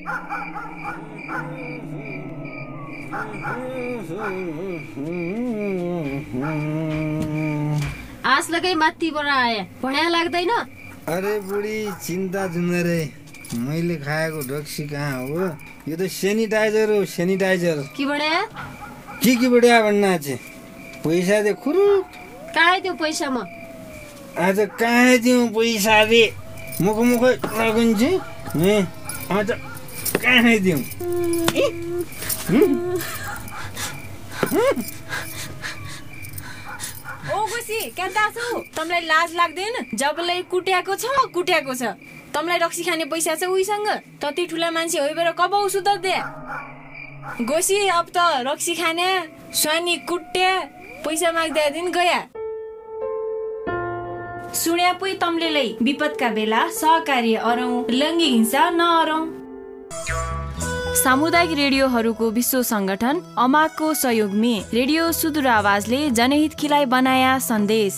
आस लगाइ माथिबाट आए भड्या लाग्दैन? अरे बुढी चिन्ता जुन्दै मैले खाएको रक्सी कहाँ हो? यो त सेनिटाइजर हो सेनिटाइजर। कि भड्या के के बढिया भन्न चाहिँ पैसा दे खुरु। काहे त्यो पैसामा? आज कहाँ दिउँ पैसा दे। मुख मुख लगाउँछु ए आज कहाँ दिउँ ओ गुसी क्या छु? तँलाई लाज लाग्दैन? जबलाई कुट्याएको छ कुट्याएको छ। तँलाई रक्सी खाने पैसा छ उहीसँग? तति ठुला मान्छे होइ भएर कब उसु त दे। गोसी अब त रक्सी खाने स्वानी कुट्या पैसा माग्दा दिन गया। सुन्या पुई तम्लेलै विपदका बेला सहकार्य अरौँ लैङ्गिक हिंसा नअरौँ। सामुदायिक रेडियोहरूको विश्व संगठन अमाको सहयोगमे रेडियो सुदूर आवाजले जनहित खिलाइ बनाया सन्देश।